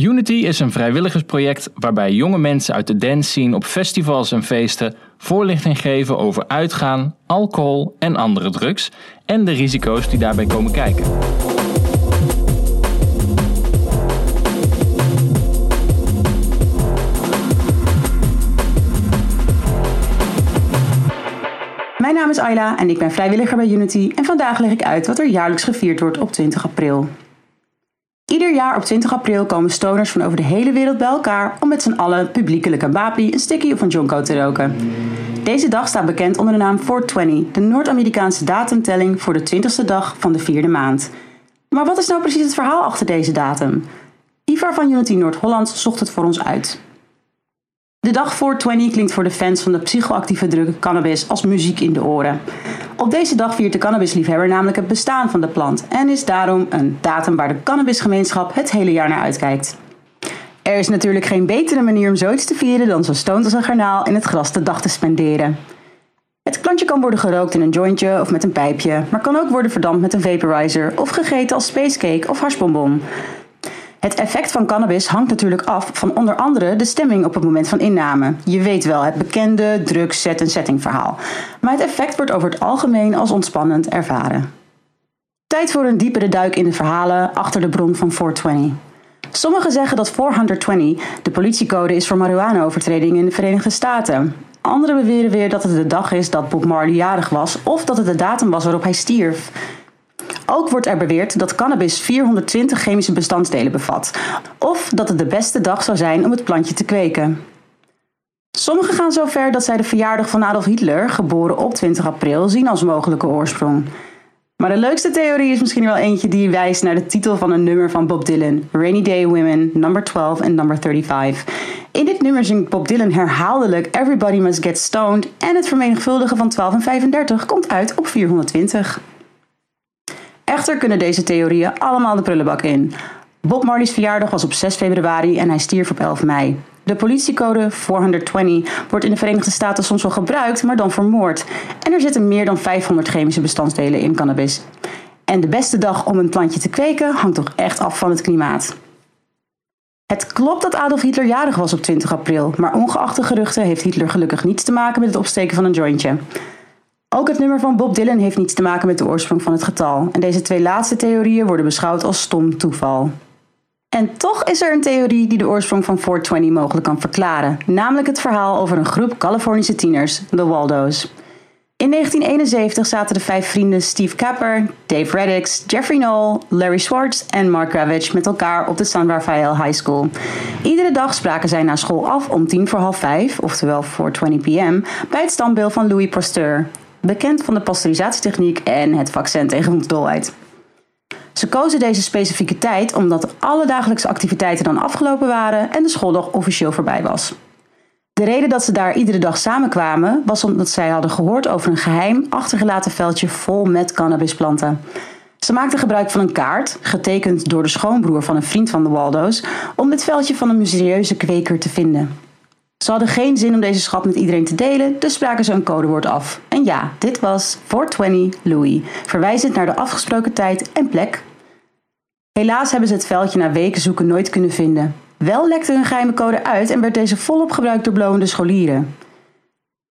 Unity is een vrijwilligersproject waarbij jonge mensen uit de dance scene op festivals en feesten voorlichting geven over uitgaan, alcohol en andere drugs en de risico's die daarbij komen kijken. Mijn naam is Ayla en ik ben vrijwilliger bij Unity en vandaag leg ik uit wat er jaarlijks gevierd wordt op 20 april. Ieder jaar op 20 april komen stoners van over de hele wereld bij elkaar om met z'n allen publiekelijk een een sticky of een jonko te roken. Deze dag staat bekend onder de naam 420, de Noord-Amerikaanse datumtelling voor de 20ste dag van de vierde maand. Maar wat is nou precies het verhaal achter deze datum? Ivar van Unity Noord-Holland zocht het voor ons uit. De dag 420 klinkt voor de fans van de psychoactieve drug cannabis als muziek in de oren. Op deze dag viert de cannabisliefhebber namelijk het bestaan van de plant en is daarom een datum waar de cannabisgemeenschap het hele jaar naar uitkijkt. Er is natuurlijk geen betere manier om zoiets te vieren dan zo stoned als een garnaal in het gras de dag te spenderen. Het plantje kan worden gerookt in een jointje of met een pijpje, maar kan ook worden verdampt met een vaporizer of gegeten als spacecake of harsbonbon. Het effect van cannabis hangt natuurlijk af van onder andere de stemming op het moment van inname. Je weet wel, het bekende druk, set en setting verhaal. Maar het effect wordt over het algemeen als ontspannend ervaren. Tijd voor een diepere duik in de verhalen achter de bron van 420. Sommigen zeggen dat 420 de politiecode is voor marihuana-overtredingen in de Verenigde Staten. Anderen beweren weer dat het de dag is dat Bob Marley jarig was of dat het de datum was waarop hij stierf. Ook wordt er beweerd dat cannabis 420 chemische bestanddelen bevat, of dat het de beste dag zou zijn om het plantje te kweken. Sommigen gaan zo ver dat zij de verjaardag van Adolf Hitler, geboren op 20 april, zien als mogelijke oorsprong. Maar de leukste theorie is misschien wel eentje die wijst naar de titel van een nummer van Bob Dylan, Rainy Day Women, number 12 en number 35. In dit nummer zingt Bob Dylan herhaaldelijk Everybody Must Get Stoned en het vermenigvuldigen van 12 en 35 komt uit op 420. Echter kunnen deze theorieën allemaal de prullenbak in. Bob Marley's verjaardag was op 6 februari en hij stierf op 11 mei. De politiecode 420 wordt in de Verenigde Staten soms wel gebruikt, maar dan vermoord. En er zitten meer dan 500 chemische bestanddelen in cannabis. En de beste dag om een plantje te kweken hangt toch echt af van het klimaat. Het klopt dat Adolf Hitler jarig was op 20 april, maar ongeacht de geruchten heeft Hitler gelukkig niets te maken met het opsteken van een jointje. Ook het nummer van Bob Dylan heeft niets te maken met de oorsprong van het getal. En deze twee laatste theorieën worden beschouwd als stom toeval. En toch is er een theorie die de oorsprong van 420 mogelijk kan verklaren, namelijk het verhaal over een groep Californische tieners, de Waldo's. In 1971 zaten de vijf vrienden Steve Capper, Dave Reddix, Jeffrey Knoll, Larry Schwartz en Mark Ravage met elkaar op de San Rafael High School. Iedere dag spraken zij na school af om tien voor half vijf, oftewel 4:20 pm, bij het standbeeld van Louis Pasteur, bekend van de pasteurisatietechniek en het vaccin tegen dolheid. Ze kozen deze specifieke tijd omdat alle dagelijkse activiteiten dan afgelopen waren en de schooldag officieel voorbij was. De reden dat ze daar iedere dag samenkwamen was omdat zij hadden gehoord over een geheim achtergelaten veldje vol met cannabisplanten. Ze maakten gebruik van een kaart, getekend door de schoonbroer van een vriend van de Waldo's, om dit veldje van een mysterieuze kweker te vinden. Ze hadden geen zin om deze schat met iedereen te delen, dus spraken ze een codewoord af. En ja, dit was 420 Louis, verwijzend naar de afgesproken tijd en plek. Helaas hebben ze het veldje na weken zoeken nooit kunnen vinden. Wel lekte hun geheime code uit en werd deze volop gebruikt door blowende scholieren.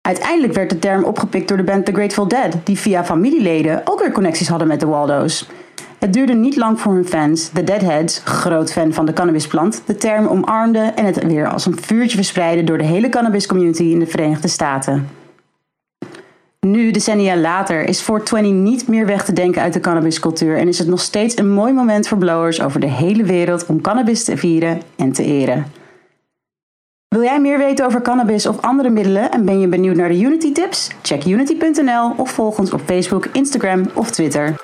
Uiteindelijk werd de term opgepikt door de band The Grateful Dead, die via familieleden ook weer connecties hadden met de Waldo's. Het duurde niet lang voor hun fans, de Deadheads, groot fan van de cannabisplant, de term omarmden en het weer als een vuurtje verspreidden door de hele cannabiscommunity in de Verenigde Staten. Nu, decennia later, is 420 niet meer weg te denken uit de cannabiscultuur en is het nog steeds een mooi moment voor blowers over de hele wereld om cannabis te vieren en te eren. Wil jij meer weten over cannabis of andere middelen en ben je benieuwd naar de Unity tips? Check unity.nl of volg ons op Facebook, Instagram of Twitter.